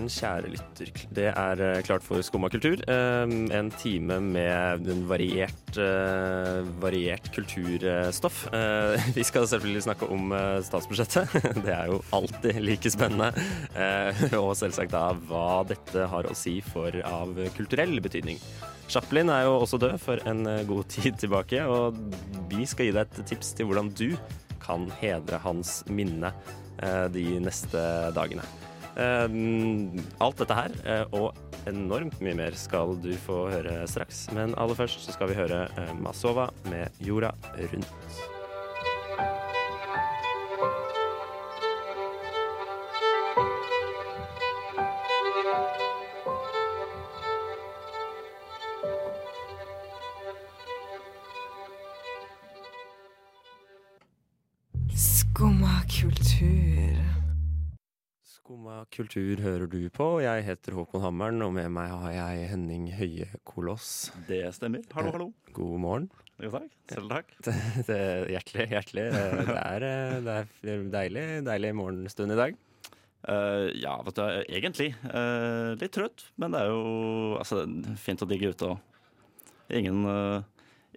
Morgen, kjære lytter. Det er eh, klart for Skumma kultur. Eh, En time med variert, eh, variert kulturstoff. Eh, Vi skal selvfølgelig snakke om statsbudsjettet. Det er jo alltid like spennende. Og selvsagt da hva dette har å si for av kulturell betydning. Chaplin er jo også død for en god tid tilbake, og vi skal gi deg et tips til hvordan du kan hedre hans minne de neste dagene. Eh, alt dette her eh, og enormt mye mer skal du få høre straks. Men aller først så skal vi høre eh, Masova med 'Jorda rundt'. Skumma kultur. Kultur hører du på. Jeg heter Håkon Hammeren, og med meg har jeg Henning Høie Koloss. Det stemmer. Hallo, hallo. God morgen. Jo, takk. Selv takk. Er hjertelig, hjertelig. Eh, Det er, eh, det er deilig, deilig morgenstund i dag. Uh, ja, vet du, egentlig. Uh, litt trøtt, men det er jo altså, fint å digge ute. Og ingen, uh,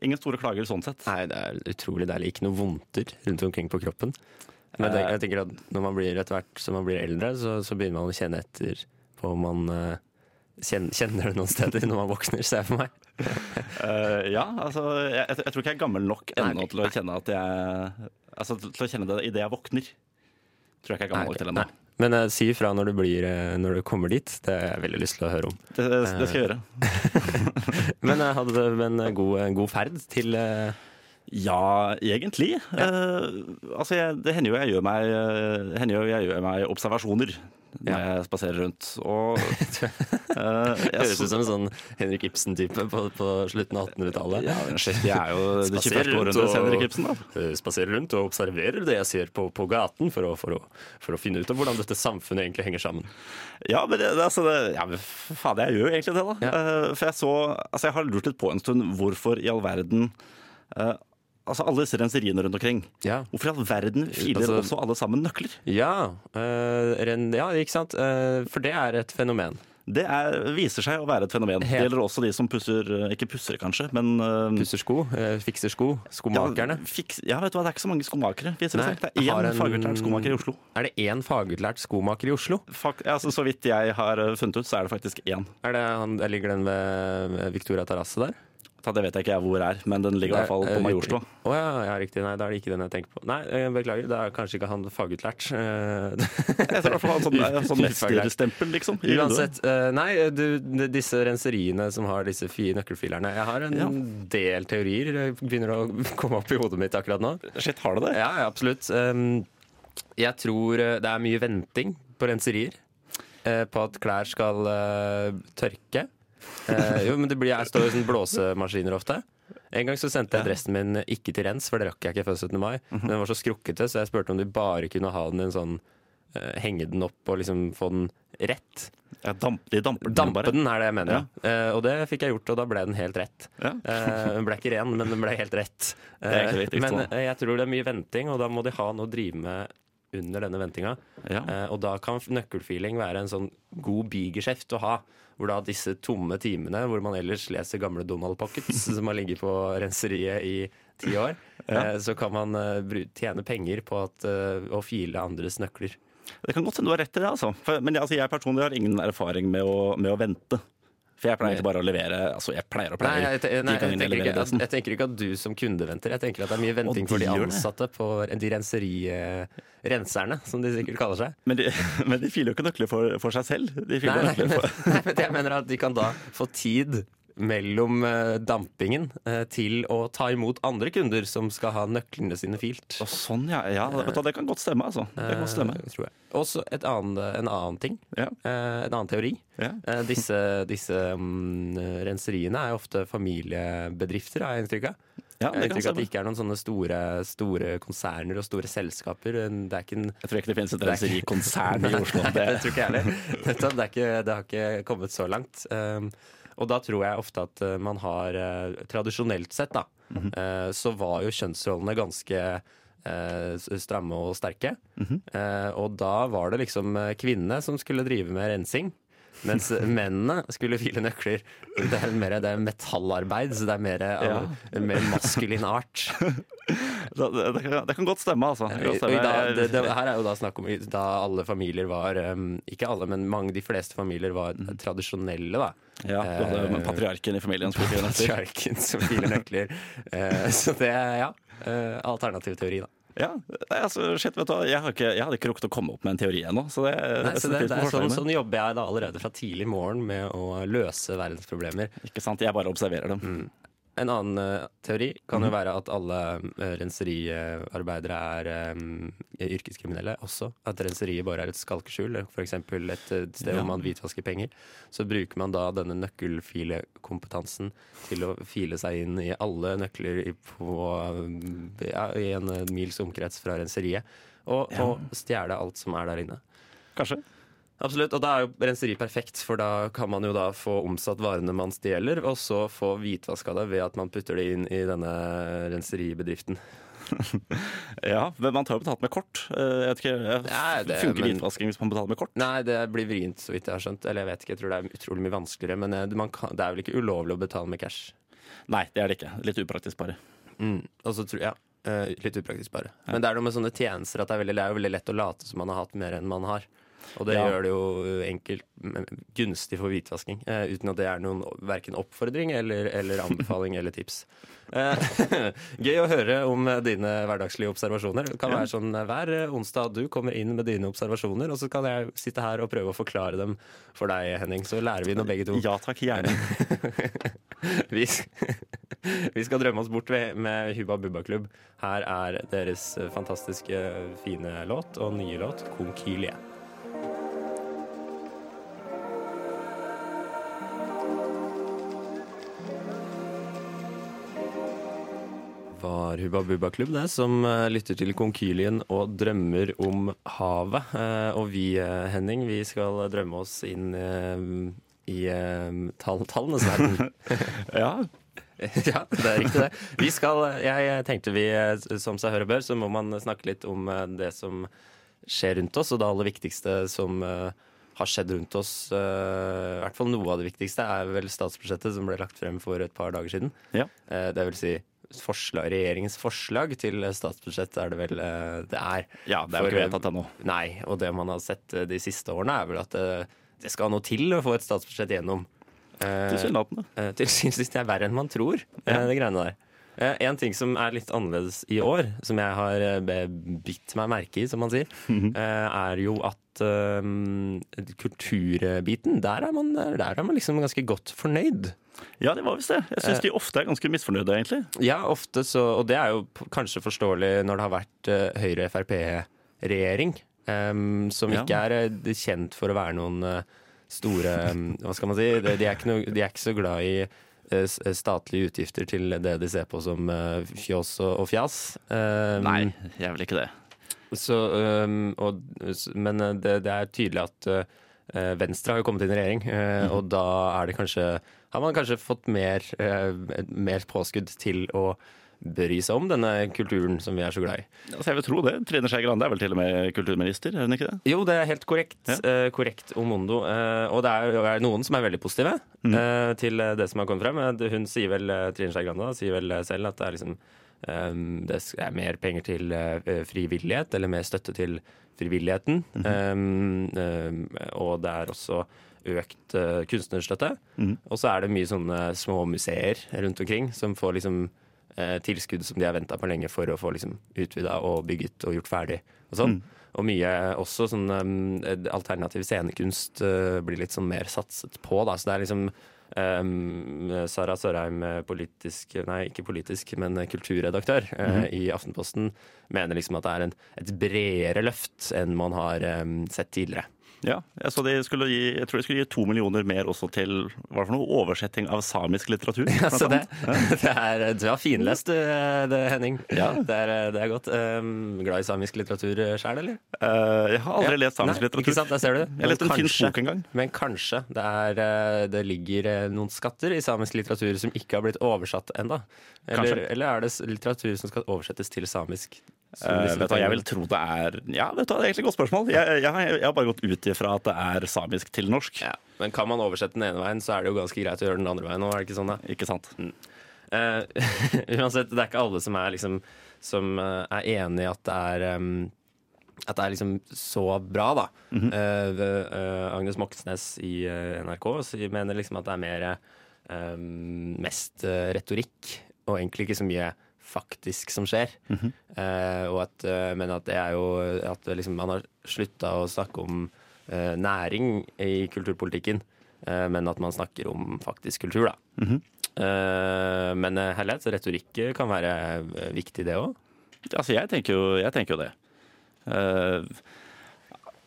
ingen store klager sånn sett. Nei, det er utrolig deilig. Ikke noe vondter rundt omkring på kroppen. Men jeg tenker, jeg tenker at når man blir etter hvert som man blir eldre, så, så begynner man å kjenne etter på om man eh, kjenner, det noen steder når man våkner, ser jeg for meg. uh, ja, altså, jeg, jeg, tror ikke jeg er gammel nok ennå til å kjenne at jeg Altså til å kjenne det idet jeg våkner. Tror jeg ikke jeg er gammel nok til ennå. Men uh, si ifra når du, eh, når du kommer dit. Det har jeg veldig lyst til å høre om. Det, det skal jeg gjøre. Men jeg hadde en god, en god ferd til eh, Ja, egentlig. Eh, altså, jeg, det hender jo jeg gjør meg, eh, jo jeg gjør meg observasjoner når Ja. jeg spaserer rundt. Og eh, jeg Høres ut som en sånn Henrik Ibsen-type på, på slutten av 1800-tallet. Ja, jeg er jo det Spaserer 21. rundt århundrets Henrik Ibsen, da. Eh, Spaserer rundt og observerer det jeg ser på, på gaten, for å, for, å, for å finne ut av hvordan dette samfunnet egentlig henger sammen. Ja, men det, det, altså, det, ja, men fader, jeg gjør jo egentlig det, da. Ja. Eh, for jeg så Altså, jeg har lurt litt på en stund hvorfor i all verden eh, Altså, alle disse renseriene rundt omkring. Ja. Hvorfor i all verden filer Altså- også alle sammen nøkler? Ja, øh, ren, ja ikke sant? Eh, for det er et fenomen. Det er, viser seg å være et fenomen. Det gjelder også de som pusser eh, Ikke pusser, kanskje, men uh, Pusser sko, Uh, fikser sko, skomakerne. Ja, fiks, ja, vet du hva, det er ikke så mange skomakere. Nei. Det er én en- fagutlært skomaker i Oslo. Er det én fagutlært skomaker i Oslo? Fak, ja, altså, så vidt jeg har funnet ut, så er det faktisk én. Er det han, Ligger den ved Victoria terrasse der? Ta, Det vet jeg ikke jeg hvor er, men den ligger i hvert fall på eh, Majorstua. Å ja, ja, riktig. Nei, da er det ikke den jeg tenker på. Nei, eh, beklager. Det er kanskje ikke han fagutlært. Eh, Jeg tror i hvert fall han sånn, sånn mesterstempel, liksom. Uansett. nei, du, disse renseriene som har disse nøkkelfilerne. Jeg har en Ja. del teorier. Begynner å komme opp i hodet mitt akkurat nå. Shit, har du det? Ja, ja, absolutt. Um, jeg tror det er mye venting på renserier. på at klær skal tørke. Eh, jo, men det blir, jeg står jo sånn blåsemaskiner ofte. En gang så sendte jeg dressen min ikke til rens, for det rakk jeg ikke før 17. mai. Men den var så skrukkete, så jeg spurte om de bare kunne ha den i en sånn eh, Henge den opp og liksom få den rett. Ja, damp, de damper den Dampe bare. den, er det jeg mener. Ja. Eh, og det fikk jeg gjort, og da ble den helt rett. Ja. Eh, den ble ikke ren, men den ble helt rett. Er Eh, men eh, jeg tror det er mye venting, og da må de ha noe å drive med under denne ventinga. Ja. Eh, og da kan nøkkelfeeling være en sånn god bigeskjeft å ha. Hvor da disse tomme timene hvor man ellers leser gamle Donald Pockets som har ligget på renseriet i ti år, eh, så kan man eh, tjene penger på at, eh, å file andres nøkler. Det kan godt hende du har rett i det, altså. For, men altså, jeg personlig har ingen erfaring med å, med å vente. For jeg pleier ikke bare å levere Altså, jeg pleier og Nei, jeg, te- nei, jeg, jeg tenker ikke, dressen. jeg tenker ikke at du som kunde venter. Jeg tenker at det er mye venting de for de ansatte på de renserirenserne, som de sikkert kaller seg. Men de, men de filer jo ikke nøkler for, for seg selv. De filer nei, nøkler for nei, men jeg mener at de kan da få tid mellom eh, dampingen eh, til å ta imot andre kunder som skal ha nøklene sine filt. Og Sånn, ja. ja det kan godt stemme, altså. Det kan godt stemme. Uh, tror jeg. Også et en annen ting. Ja. Uh, en annen teori. Ja. Uh, disse disse um, renseriene er jo ofte familiebedrifter, har jeg inntrykk av. Ja, Jeg det inntrykk av at det ikke er noen sånne store, store konserner og store selskaper. Det er ikke en Jeg tror ikke det finnes et er renserikonsern i Oslo. Nei, Det, det tror ikke jeg heller. Det, det har ikke kommet så langt. Um, Og da tror jeg ofte at eh, man har eh, Tradisjonelt sett, da, eh, så var jo kjønnsrollene ganske stramme og sterke. eh, og da var det liksom kvinnene som skulle drive med rensing. Mens mennene skulle file nøkler. Det er mer det er metallarbeid, så det er mer ja. en mer maskulin art. Det, det, det, kan, det kan godt stemme, altså. Godt stemme. da, det, det, her er jo da snakk om da alle familier var um, Ikke alle, men mange, de fleste familier var tradisjonelle, da. ja, du hadde eh, patriarken i familien. som fire. Patriarken som filer nøkler. Eh, så det, ja. eh, alternativ teori, da. Ja, altså, shit, vet du jeg, har ikke, jeg hadde ikke rukket å komme opp med en teori ennå. Så det, Nei, så det, det er sånn, sånn jobber jeg da allerede fra tidlig morgen med å løse verdensproblemer. Ikke sant, Jeg bare observerer dem. Mm. En annen uh, teori kan jo være at alle uh, renseriarbeidere er eh, yrkeskriminelle også. At renseriet bare er et skalkeskjul, f.eks. et sted Ja. hvor man hvitvasker penger. Så bruker man da denne nøkkelfilekompetansen til å file seg inn i alle nøkler i, på, ja, i en mils omkrets fra renseriet. Og, Ja. og stjele alt som er der inne. Kanskje. Absolutt, og da er jo renseri perfekt, for da kan man jo da få omsatt varene man stjeler, og så få hvitvaska det ved at man putter det inn i denne renseribedriften. Ja, men man tar jo betalt med kort. Eh, Jeg vet ikke, jeg, Nei, det- Funker men- hvitvasking hvis man betaler med kort? Nei, det blir vrient, så vidt jeg har skjønt. Eller jeg vet ikke, jeg tror det er utrolig mye vanskeligere. Men eh, man kan, det er vel ikke ulovlig å betale med cash. Nei, det er det ikke. Litt upraktisk, bare. Mm. Og så tror jeg, ja, eh, Litt upraktisk, bare. Men det er noe med sånne tjenester at det er, veldig, det er veldig lett å late som man har hatt mer enn man har. Og det Ja. gjør det jo enkelt gunstig for hvitvasking. eh, uten at det er noen verken oppfordring eller, eller anbefaling eller tips. Eh, gøy å høre om dine hverdagslige observasjoner. Det kan være sånn eh, hver onsdag du kommer inn med dine observasjoner, og så kan jeg sitte her og prøve å forklare dem for deg, Henning. Så lærer vi noe begge to. Ja takk, gjerne. Vi, vi skal drømme oss bort med Hubba Bubba Klubb. Her er deres fantastiske fine låt og nye låt 'Konkylie'. Var Hubba Bubba Klubb, det, som eh, lytter til Konkylien og drømmer om havet. Eh, og vi, eh, Henning, vi skal drømme oss inn i tall, tallenes verden. Ja, ja, det er riktig det. Vi skal, jeg tenkte vi, som seg hør og bør, så må man snakke litt om det som skjer rundt oss, og det aller viktigste som har skjedd rundt oss. Uh, I hvert fall noe av det viktigste er vel statsbudsjettet som ble lagt frem for et par dager siden. Ja. Uh, Det vil si forslag, regjeringens forslag til statsbudsjett er det vel eh, det er. ja det er jo ikke eh, vedtatt ennå. Nei, og det man har sett eh, de siste årene er vel at det, skal noe til å få et statsbudsjett gjennom. Tilsynelatende. Til syns det er verre enn man tror, Ja. det greiene der. Eh, En ting som er litt annerledes i år, som jeg har eh, bitt meg merke i, som man sier, Mhm. eh, er jo at kulturbiten, der er, man, der er man liksom ganske godt fornøyd. Ja, det var visst det. Jeg syns de ofte er ganske misfornøyde, egentlig. Ja, ofte så, og det er jo kanskje forståelig når det har vært Høyre-Frp-regjering, em, som Ja. ikke er kjent for å være noen store Hva skal man si? De, er ikke noe, de er ikke så glad i statlige utgifter til det de ser på som eh, fjås og, fjas. Nei, jeg vil ikke det. så, øhm, og, men det, det er tydelig at Venstre har jo kommet inn i regjering, øh, og da er det kanskje har man kanskje fått mer, mer påskudd til å bry seg om denne kulturen som vi er så glad i. Altså, jeg vil tro det. Trine Skei Grande er vel til og med kulturminister, er hun ikke det? Jo, det er helt korrekt. Ja. eh, korrekt Omondo. Eh, og det er, er noen som er veldig positive eh, til det som har kommet frem. Eh, Hun sier vel, Trine Skei Grande sier vel selv at det er liksom Um, det er mer penger til uh, frivillighet, eller mer støtte til frivilligheten. Eh, eh, og det er også økt uh, kunstnerstøtte. Mhm. Og så er det mye sånne små museer rundt omkring som får liksom tilskudd som de har venta på lenge for å få liksom utvida og bygget og gjort ferdig. Og sånn. Og mye også sånn um, alternativ scenekunst uh, blir litt sånn mer satset på, da. Så det er liksom um, Sara Sørheim, eh, politisk Nei, ikke politisk, men kulturredaktør eh, i Aftenposten, mener liksom at det er en, et bredere løft enn man har um, sett tidligere. Ja, jeg, så de skulle gi, jeg tror de skulle gi to millioner mer også til hva for noe, oversetting av samisk litteratur. Ja, så det, det er, du har finlest, du, det, Henning. Ja. Det, er, det er godt. Um, glad i samisk litteratur sjøl, eller? Uh, jeg har aldri Ja. lest samisk Nei, litteratur. Ikke sant, der ser du. Jeg leste en fin bok en gang. Men kanskje det, er, eh, det ligger eh, noen skatter i samisk litteratur som ikke har blitt oversatt ennå. Eller, eller er det litteratur som skal oversettes til samisk? Eh, vet du, jeg vil tro det er Ja, vet du, det er egentlig et godt spørsmål. Jeg, jeg, har- jeg har bare gått ut ifra at det er samisk til norsk. ja, Men kan man oversette den ene veien, så er det jo ganske greit å gjøre den andre veien òg, er det ikke sånn? da? Ikke sant? Eh, uansett, det er ikke alle som er, liksom, som eh, er enig i at det er um, at det er liksom så bra, da. Eh, ved, uh, Agnes Moxnes i NRK så mener liksom at det er mer eh, mest retorikk, og egentlig ikke så mye faktisk som skjer. Eh, og at, eh, men at det er jo at liksom, man har slutta å snakke om eh, næring i kulturpolitikken, eh, men at man snakker om faktisk kultur, da. Eh, men uh, herlighet, retorikk kan være viktig, det òg. Altså, jeg tenker jo, jeg tenker jo det. Eh,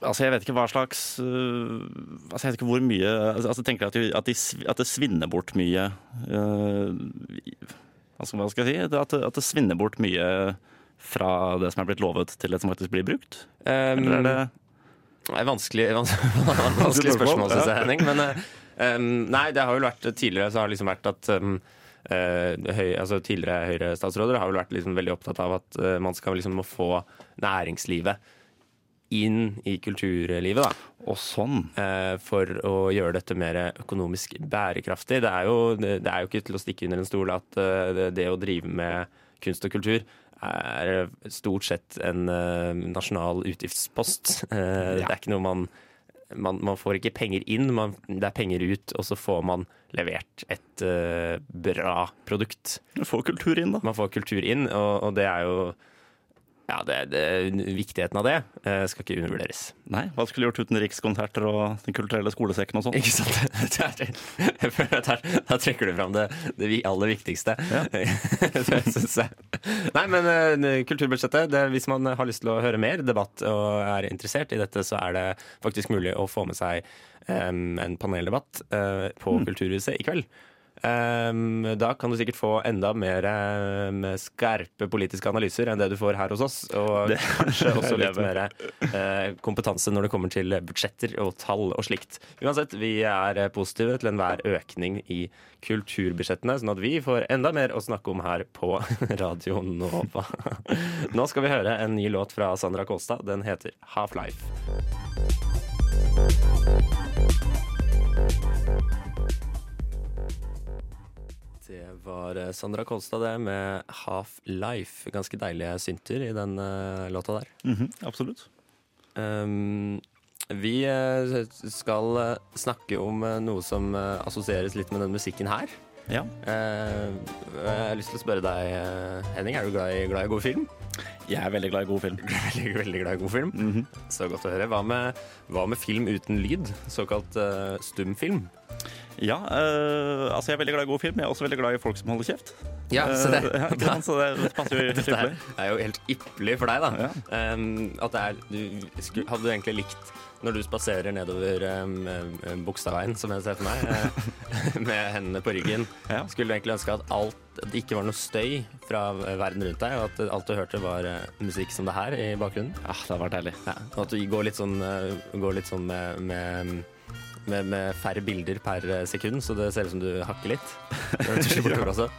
altså, jeg vet ikke hva slags Altså, jeg vet ikke hvor mye Altså, altså tenker jeg at, de, at, de, at det svinner bort mye altså, Hva skal jeg si? At, at det svinner bort mye fra det som er blitt lovet, til det som faktisk blir brukt? Um, Eller er det Det er vanskelig, vanskelig, spørsmål, syns jeg, Henning. Men um, nei, det har vel vært tidligere så har det liksom vært at um, høy, altså Tidligere Høyre-statsråder har vel vært liksom veldig opptatt av at eh, man skal liksom få næringslivet inn i kulturlivet. da. Og sånn. eh, for å gjøre dette mer økonomisk bærekraftig. Det er jo, det er jo ikke til å stikke under en stol at eh, det, å drive med kunst og kultur er stort sett en eh, nasjonal utgiftspost. Ja. Det er ikke noe man, man Man får ikke penger inn, man, det er penger ut, og så får man levert et bra produkt. Få kultur inn, da. Man får kultur inn, og, og det er jo ja, det, det, Viktigheten av det eh, skal ikke undervurderes. Nei, Hva skulle du gjort uten Rikskonserter og Den kulturelle skolesekken og sånn? Ikke sant? Jeg føler at her, her trekker du fram det, det aller viktigste. jeg. Nei, men eh, kulturbudsjettet, det, hvis man har lyst til å høre mer debatt og er interessert i dette, så er det faktisk mulig å få med seg um, en paneldebatt uh, på Kulturhuset i kveld. Em, da kan du sikkert få enda mer em, skarpe politiske analyser enn det du får her hos oss. Og kanskje også litt mer eh, kompetanse når det kommer til budsjetter og tall og slikt. Uansett, vi er eh, positive til enhver økning i kulturbudsjettene, sånn at vi får enda mer å snakke om her på Radio Nova. Nå skal vi høre en ny låt fra Sandra Kolstad. Den heter Half-Life. Det var eh, Sandra Kolstad det med Half-Life. Ganske deilige synter i den eh, låta der. Mhm, absolutt. Um, vi eh, skal snakke om noe som assosieres litt med den musikken her. Ja. Uh, jeg har lyst til å spørre deg, Henning, er du glad i, glad i god film? Jeg er veldig glad i god film. Veldig, veldig glad i god film. Så godt å høre. Hva med, hva med film uten lyd? Såkalt uh, stumfilm? Ja, eh, altså jeg er veldig glad i god film. Jeg er også veldig glad i folk som holder kjeft. Ja, så det, uh, ja, så det passer jo Dette er, er jo helt ypperlig for deg, da. Ja. Um, at det er, du, hadde du egentlig likt når du spaserer nedover um, Bogstadveien, som jeg ser for meg, eh, med hendene på ryggen, Ja. skulle du egentlig ønske at, alt, at det ikke var noe støy fra verden rundt deg, og at alt du hørte var eh, musikk som det her i bakgrunnen? Ja, det hadde vært deilig. Ja, og at du går litt sånn, eh, går litt sånn med, med med, med færre bilder per eh, sekund, så det ser ut som du hakker litt. Tusjer.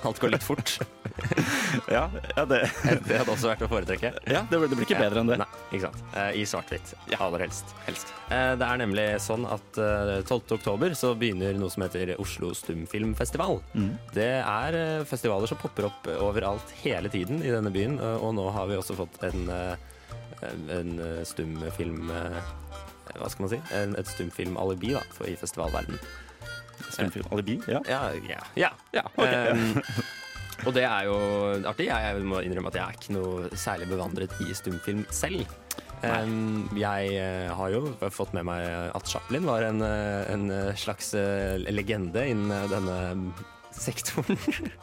Alt går litt fort. Ja, ja, det, Det hadde også vært å foretrekke. ja det, blir- det blir ikke bedre enn det. Nei, ikke sant. Eh, I svart-hvitt. Aller helst. helst. Eh, det er nemlig sånn at eh, 12. oktober så begynner noe som heter Oslo Stumfilmfestival. Mm. Det er festivaler som popper opp overalt hele tiden i denne byen, og nå har vi også fått en, en stumfilm Hva skal man si? En, et stumfilmalibi da, for, i festivalverdenen. Stumfilm alibi? Ja. Ja, ja. ja. ja okay. Um, og det er jo artig. Jeg, må innrømme at jeg er ikke noe særlig bevandret i stumfilm selv. Um, jeg eh, har jo fått med meg at Chaplin var en, eh, en slags eh, legende innen denne sektoren.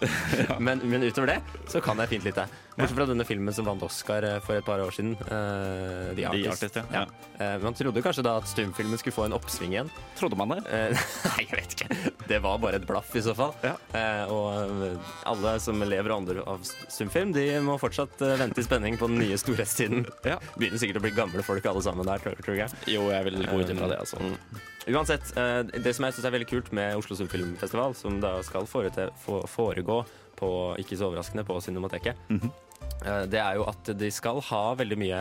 men, men utover det så kan jeg fint lite. Bortsett fra denne filmen som vant Oscar eh, for et par år siden. Uh, The Artist. Artist, ja. Ja. Uh, man trodde kanskje da at stumfilmen skulle få en oppsving igjen. Trodde man det? Uh, Nei, jeg vet ikke. Det var bare et blaff i så fall. Ja. Og alle som lever og andre av stumfilm, de må fortsatt vente i spenning på den nye storhetstiden. Ja. Begynner sikkert å bli gamle folk alle sammen der, tror, tror jeg. Jo, jeg vil gå ut ifra det, altså. Mm. Uansett, det som jeg syns er veldig kult med Oslo Stumfilmfestival, som da skal foregå foregå på, ikke så overraskende, på Cinemateket, Mm -hmm. det er jo at de skal ha veldig mye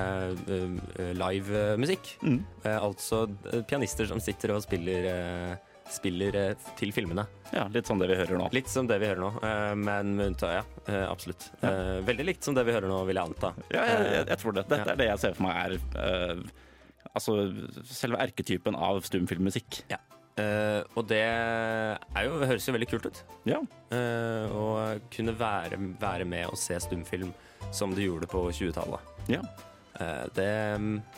eh, live eh, musikk. Mm. Altså pianister som sitter og spiller, spiller til filmene. Ja, litt som det vi hører nå. Litt som det vi hører nå, men med unntak, ja. Absolutt. Ja. Veldig likt som det vi hører nå, vil jeg anta. Ja, jeg, jeg, jeg tror det. Dette Ja. er det jeg ser for meg er Altså selve erketypen av stumfilmmusikk. Eh, og det er jo, høres jo veldig kult ut. Ja. Uh, å kunne være, være med og se stumfilm som du gjorde på 20-tallet. Ja. Uh, det,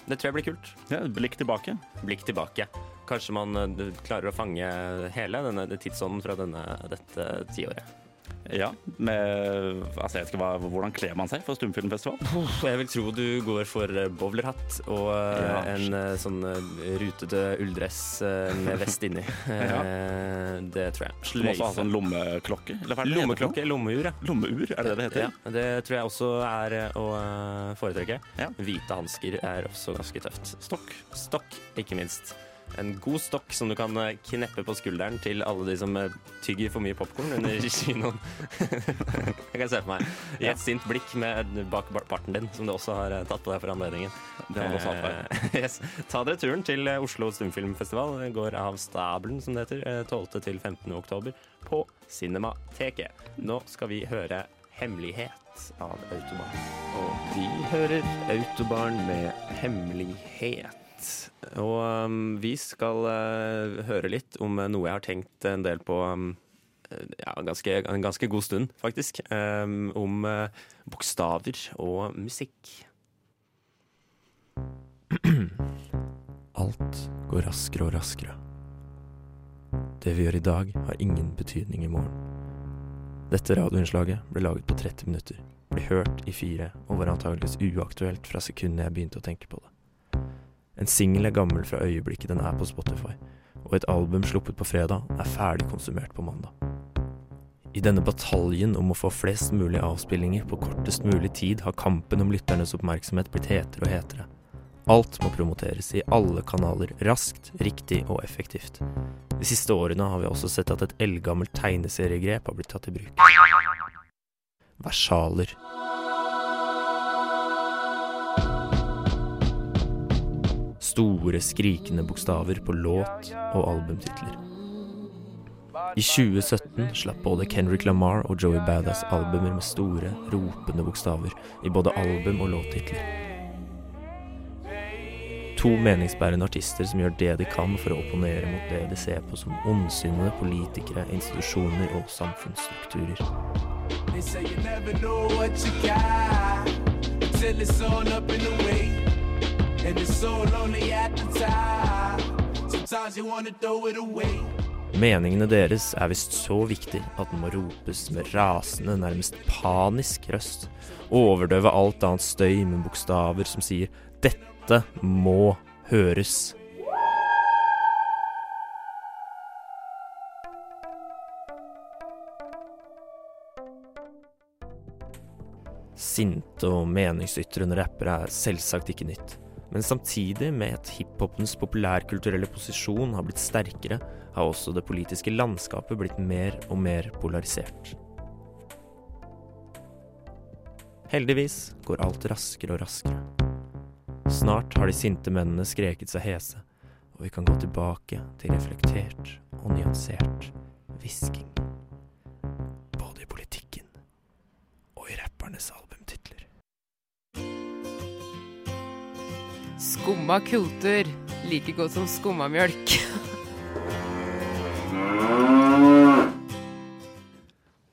det tror jeg blir kult. ja. Blikk tilbake. Blikk tilbake. Kanskje man klarer å fange hele denne tidsånden fra denne, dette tiåret. Ja, med Altså, jeg vet ikke hva, hvordan kler man seg for stumfilmfestival? Jeg vil tro du går for eh, bowlerhatt og eh, Ja. en eh, sånn rutete ulldress med vest inni. ja. Det tror jeg. Du må også ha sånn lommeklokke? Lommeklokke, lommeur, ja. Lommeur, er det det heter? Ja, det tror jeg også er å foretrekke. Ja. Hvite hansker er også ganske tøft. Stokk. Stokk, ikke minst. En god stokk som du kan eh, kneppe på skulderen til alle de som eh, tygger for mye popkorn under kinoen. jeg kan se for meg. I et sint blikk med bak bar- barten din, som du også har eh, tatt på deg for anledningen. Det har du også. Eh, yes. Ta dere turen til Oslo Stumfilmfestival. Det går av stabelen, som det heter, eh, 12. til 15. oktober på Cinemateket. Nå skal vi høre 'Hemmelighet' av Autobarn. Og vi hører Autobarn med 'Hemmelighet'. Og um, vi skal uh, høre litt om eh, noe jeg har tenkt en del på um, eh, ja, ganske, en ganske god stund, faktisk. Um, om uh, bokstaver og musikk. Alt går raskere og raskere. Det vi gjør i dag, har ingen betydning i morgen. Dette radioinnslaget ble laget på 30 minutter, ble hørt i fire og var antageligvis uaktuelt fra sekundet jeg begynte å tenke på det. En singel er gammel fra øyeblikket den er på Spotify, og et album sluppet på fredag er ferdig konsumert på mandag. I denne bataljen om å få flest mulig avspillinger på kortest mulig tid har kampen om lytternes oppmerksomhet blitt hetere og hetere. Alt må promoteres i alle kanaler raskt, riktig og effektivt. De siste årene har vi også sett at et eldgammelt tegneseriegrep har blitt tatt i bruk. Versaler. Store, skrikende bokstaver på låt og albumtitler. I 2017 slapp både Kendrick Lamar og Joey Badass albumer med store, ropende bokstaver i både album og låttitler. To meningsbærende artister som gjør det de kan for å opponere mot det de ser på som ondsinnede politikere, institusjoner og samfunnsstrukturer. They say you never know what you got till it's all up in the way. Meningene deres er visst så viktig at den må ropes med rasende, nærmest panisk røst. Overdøve alt annet støy med bokstaver som sier 'dette må høres'. Sinte og meningsytrende rappere er selvsagt ikke nytt. Men samtidig med at hiphopens populærkulturelle posisjon har blitt sterkere, har også det politiske landskapet blitt mer og mer polarisert. Heldigvis går alt raskere og raskere. Snart har de sinte mennene skreket seg hese, og vi kan gå tilbake til reflektert og nyansert hvisking. Skumma kultur. Like godt som skummamjølk.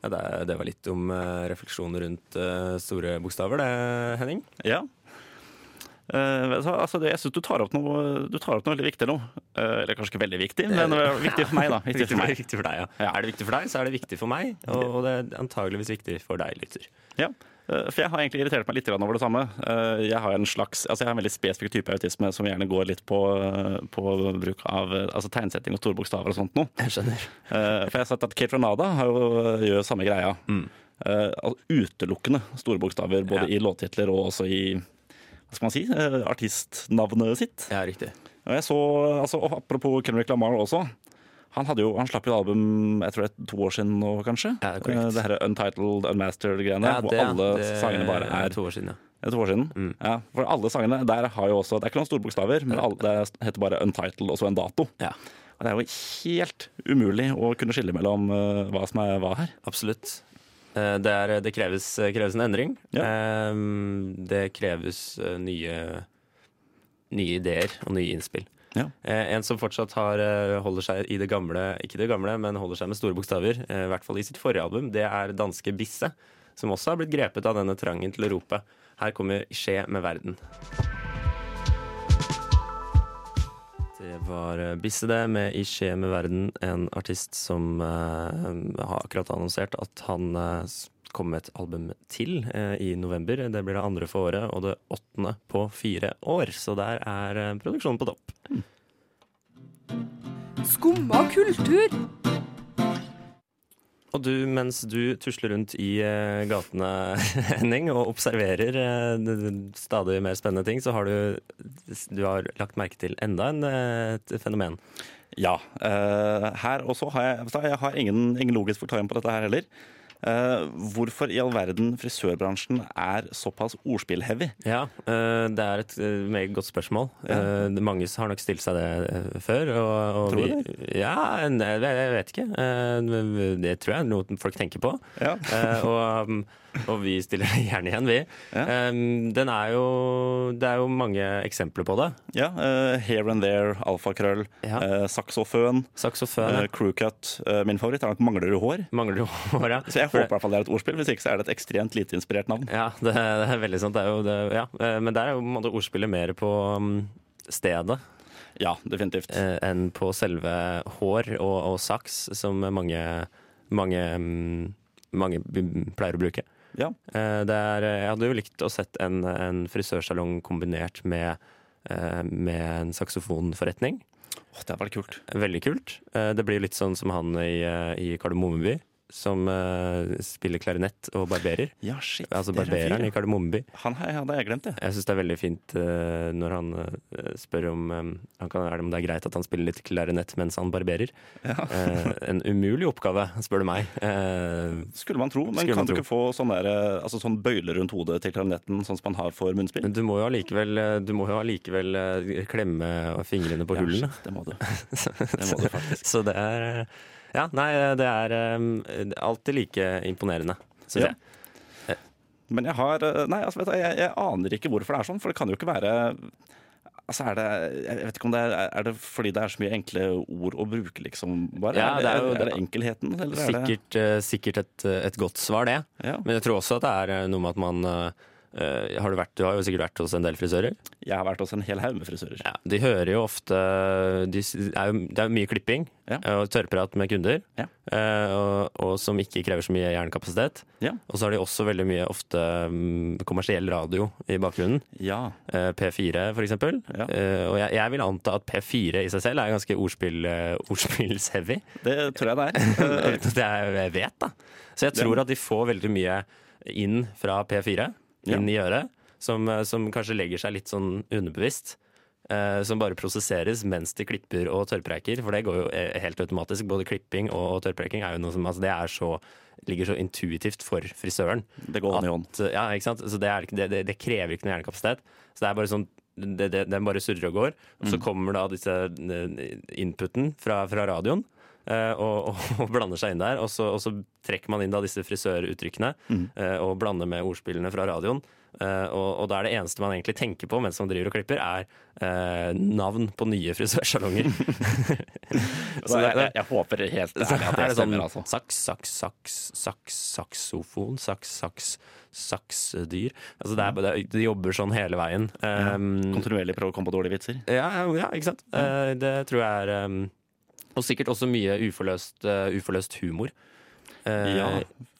Ja, det, det var litt om uh, refleksjoner rundt uh, store bokstaver, det, Henning. Ja. Eh, hva, altså, det, jeg syns du Du tar opp noe veldig viktig nå. Eh, eller kanskje ikke veldig viktig, men eh, viktig for meg, da. Viktig for meg. Viktig for deg, ja. Ja. Er det viktig for deg, så er det viktig for meg. Og, og det er antageligvis viktig for deg, lytter. Ja. Eh, For jeg har egentlig irritert meg litt over det samme. Eh, Jeg har en slags, altså jeg har en veldig spesifikk type autisme som gjerne går litt på, eh, på bruk av altså tegnsetting og store bokstaver og sånt noe. Jeg skjønner. For jeg har sett at Kate Renada har jo, gjør samme greia. Mm. altså utelukkende store bokstaver, både Ja. i låttitler og også i hva skal man si, artistnavnet sitt. Ja, riktig. Og jeg så, altså, Apropos Kendrick Lamar også. Han, jo, han slapp jo et album jeg tror det er to år siden nå, kanskje. Ja, det er. Eh, her Untitled, Unmastered-greiene. Ja, hvor alle det sangene bare er to år siden, ja. det er to år siden. Mm. Ja, for alle sangene der har jo også Det er ikke noen store bokstaver, men alle, det heter bare Untitled og så en dato. Ja, Og det er jo helt umulig å kunne skille mellom uh, hva som er hva her. absolutt. Eh, Det, er, det kreves, kreves en endring. Ja. Det kreves nye, nye ideer og nye innspill. Ja. Eh, En som fortsatt har, eh, holder seg i det gamle, ikke det gamle, men holder seg med store bokstaver, eh, i hvert fall i sitt forrige album, det er danske Bisse, som også har blitt grepet av denne trangen til å rope. Her kommer Skje med verden. Det var Bisse det, med I skje med verden, en artist som eh, har akkurat annonsert at han eh, med et album til eh, i november. Det blir det andre for året, og det åttende på fire år. Så der er eh, produksjonen på topp. Skumma kultur. Og du, mens du tusler rundt i eh, gatene, Henning, og observerer eh, stadig mer spennende ting, så har du, du har lagt merke til enda en, eh, et fenomen. Ja. eh, her også har jeg, jeg har ingen, ingen logisk forklaring på dette her heller. Eh, hvorfor i all verden frisørbransjen er såpass ordspill-heavy? Ja, eh, det er et eh, meget godt spørsmål. Ja. det- Mange har nok stilt seg det før. Og, og Tror du vi, Ja, jeg vet ikke. Det tror jeg er noe folk tenker på. Ja. Og, um, og vi stiller gjerne igjen, vi. Ja. Um, Den er jo Det er jo mange eksempler på det. Ja, Uh, Here and There, alfakrøll, Ja. uh, saksoføn, saksoføn uh, crewcut. Eh, min favoritt er nok Mangler du hår? Mangler du hår, ja. Så jeg håper i hvert fall det er et ordspill, hvis ikke så er det et ekstremt lite inspirert navn. Ja, det, det er veldig sant. Det er jo det, ja. Eh, Men der er jo ordspillet mer på um, stedet. Ja, definitivt. eh, enn på selve hår og, og saks, som mange, mange, mm, mange pleier å bruke. Ja. Eh, Det er, jeg hadde jo likt å sett en, en frisørsalong kombinert med, eh, med en saksofonforretning. Åh, det hadde vært kult. Veldig kult. Eh, Det blir litt sånn som han i, i Kardemommeby, som uh, spiller klarinett og barberer. Ja, shit. Altså er barbereren i Kardemommeby. Han hadde jeg glemt, det. Jeg syns det er veldig fint uh, når han uh, spør om, um, han kan, er det, om det er greit at han spiller litt klarinett mens han barberer. Eh, en umulig oppgave, spør du meg. Skulle man tro, men kan man du tro. ikke få sånn, der, altså sånn bøyle rundt hodet til klarinetten, sånn som man har for munnspill? du må jo allikevel, klemme fingrene på Ja, hullene. shit, det må du. Det må du faktisk. Så det er Ja, nei, det er um, alltid like imponerende, syns Ja. jeg. Men jeg har eh, Nei, altså, vet du, jeg, jeg aner ikke hvorfor det er sånn, for det kan jo ikke være Altså er det, Jeg vet ikke om det er, er det fordi det er så mye enkle ord å bruke, liksom? bare? Ja, det er jo- er, det enkelheten, eller er det Sikkert, eh, et, et godt svar, det. ja. Men jeg tror også at det er eh, noe med at man eh, eh, har du, vært, du har jo sikkert vært hos en del frisører. Jeg har vært hos en hel haug med frisører. Ja, de hører jo ofte de, er jo, Det er jo mye klipping Ja. og tørrprat med kunder, Ja. uh, og, og som ikke krever så mye hjernekapasitet. Ja. Og så har de også veldig mye ofte um, kommersiell radio i bakgrunnen. Ja. Eh, P4 for eksempel. Ja. Eh, og jeg, jeg vil anta at P4 i seg selv er ganske ordspill, eh, ordspillsheavy. Det tror jeg det er. Eh, jeg jeg vet, da. Så jeg tror at de får veldig mye inn fra P4, inn i øret, som, eh, som kanskje legger seg litt sånn underbevisst. eh, som bare prosesseres mens de klipper og tørrpreiker. For det går jo eh, helt automatisk. Både klipping og tørrpreiking er jo noe som altså det så, ligger så intuitivt for frisøren. Det går hånd i hånd. Ja, ikke sant? Så det, er, det, det, det krever ikke noe hjernekapasitet. Så det er bare sånn Den bare surrer og går. Og så kommer da disse eh, inputen fra, fra radioen. Eh, og, og, blander seg inn der. Og så, og så trekker man inn da disse frisøruttrykkene Mm. eh, og blander med ordspillene fra radioen. Eh, og, og da er det eneste man egentlig tenker på mens man driver og klipper, er navn på nye frisørsalonger. Så jeg, jeg, jeg håper helt ærlig at det er det sånn stemmer, altså. saks, saks, saks, saks, saksofon, saks, saks, saksdyr. Altså det er, bare- de jobber sånn hele veien. Um, Kontinuerlig prøve å komme på dårlige vitser. ja, ja, ja, ikke sant. Det tror jeg er um, Og sikkert også mye uforløst, uh, uforløst humor. Eh, Ja,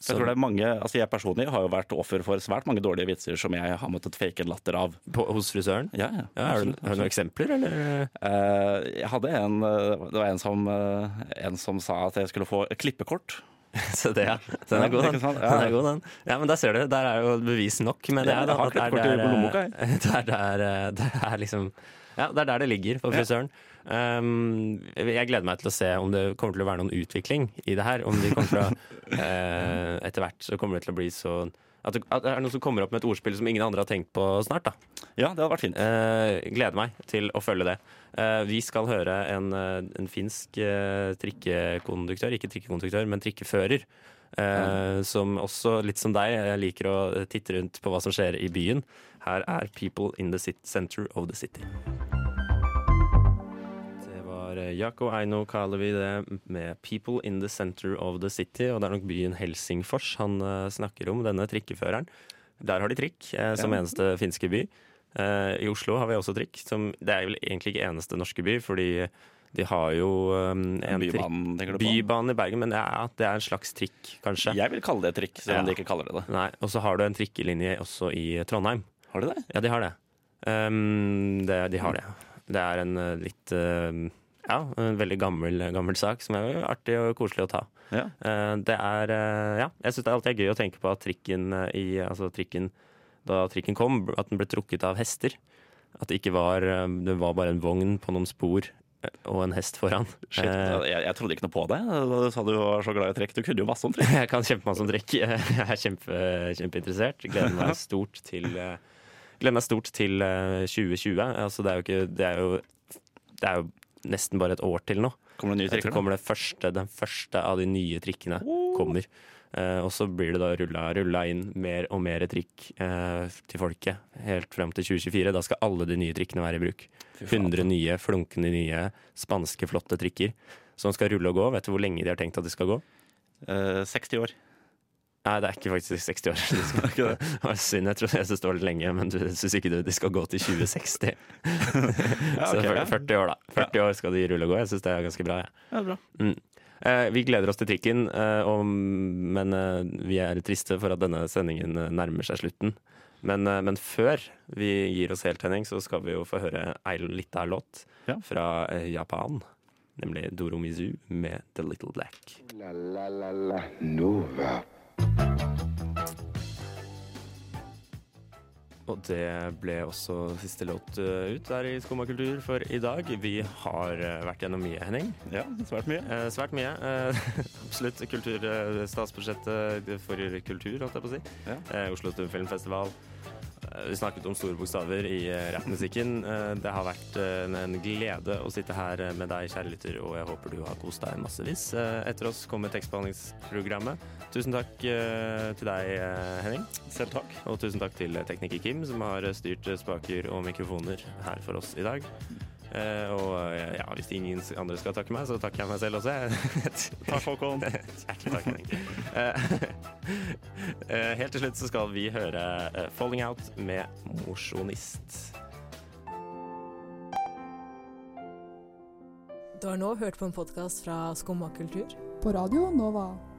Jeg tror det er mange, altså jeg personlig har jo vært offer for svært mange dårlige vitser som jeg har måttet fake en latter av. på, hos frisøren? Ja, ja, Ja, har, du, har du noen eksempler, eller? Eh, jeg hadde en Det var en som, en som sa at jeg skulle få klippekort. Så det, ja. Den er god, den. den, er god, den. Ja, men der ser du. Der er jo bevis nok. Men det er, det er det er det er liksom Ja, det er der det ligger for frisøren. Um, jeg gleder meg til å se om det kommer til å være noen utvikling i det her. Om de kommer til å uh, Etter hvert så kommer det til å bli så at det, at det er noe som kommer opp med et ordspill som ingen andre har tenkt på snart. da. Ja, det hadde vært fint. Uh, gleder meg til å følge det. Uh, vi skal høre en, en finsk trikkekonduktør, ikke trikkekonduktør, men trikkefører. eh, Som også, litt som deg, liker å titte rundt på hva som skjer i byen. Her er 'People in the Center of the City'. Det var Jako Eino kaller vi det, med 'People in the Center of the City'. Og det er nok byen Helsingfors han eh, snakker om, denne trikkeføreren. Der har de trikk, eh, som Ja. eneste finske by. Eh, I Oslo har vi også trikk. Som, det er vel egentlig ikke eneste norske by, fordi de har jo um, en Bybanen, tenker du på? Bybanen i Bergen, men ja, det er en slags trikk, kanskje. Jeg vil kalle det trikk, selv om Ja. de ikke kaller det det. Nei, Og så har du en trikkelinje også i Trondheim. Har de det? Ja, de har det. Um, det de har det. Det er en uh, litt uh, Ja, en veldig gammel, gammel sak som er artig og koselig å ta. Ja. Uh, det er uh, Ja, jeg syns det alltid er gøy å tenke på at trikken i Altså trikken Da trikken kom, at den ble trukket av hester. At det ikke var Det var bare en vogn på noen spor og en hest foran. Shit, jeg, jeg trodde ikke noe på det. Du sa du var så glad i trekk. Du kunne jo masse om trekk. Jeg kan kjempe masse om trekk. Jeg er kjempe, kjempeinteressert. Gleder meg stort til eh, Gleder meg stort til eh, 2020. Altså, det er jo ikke Det er jo, det er jo nesten bare et år til nå. Kommer det nye trikker? kommer det første, den første av de nye trikkene kommer. Uh, og så blir det da rulla, rulla inn mer og mer trikk uh, til folket helt frem til 2024. Da skal alle de nye trikkene være i bruk. 100 nye, flunkende nye, spanske, flotte trikker som skal rulle og gå. Vet du hvor lenge de har tenkt at de skal gå? Uh, 60 år. Nei, det er ikke faktisk 60 år. De skal, ikke det? det var synd, jeg trodde jeg syntes det var litt lenge, men du syns ikke du, de skal gå til 2060. Ja, Så ok, fyr- 40 år, da. 40 år skal de rulle og gå. Jeg syns det er ganske bra. Ja. Ja, bra. Mm. Eh, vi gleder oss til trikken, eh, og, men eh, vi er triste for at denne sendingen nærmer seg slutten. Men, men før vi gir oss helt, Henning, så skal vi jo få høre ei lita låt Ja. fra Japan. Nemlig Doro Mizu med The Little Black. La la la la Nova. Og det ble også siste låt eh, ut der i Skumma kultur for i dag. Vi har eh, vært gjennom mye, Henning. Ja, svært mye. Eh, svært mye. Eh, absolutt. Kultur, eh, statsbudsjettet for kultur, holdt jeg på å si. Ja. Eh, Oslo Stumfilmfestival. Vi snakket om store bokstaver i eh, rappmusikken. Eh, det har vært eh, en glede å sitte her med deg, kjære lytter, og jeg håper du har kost deg massevis. Etter oss kommer tekstbehandlingsprogrammet. Tusen takk til deg, Henning. Selv takk. Og tusen takk til tekniker Kim, som har styrt spaker og mikrofoner her for oss i dag. Eh, og eh, ja, hvis ingen andre skal takke meg, så takker jeg meg selv også. Takk, Håkon. Hjertelig takk, Henning. Eh, eh, helt til slutt så skal vi høre 'Falling Out' med 'Mosjonist'. Du har nå hørt på en podkast fra Skumma kultur. På radio Nova.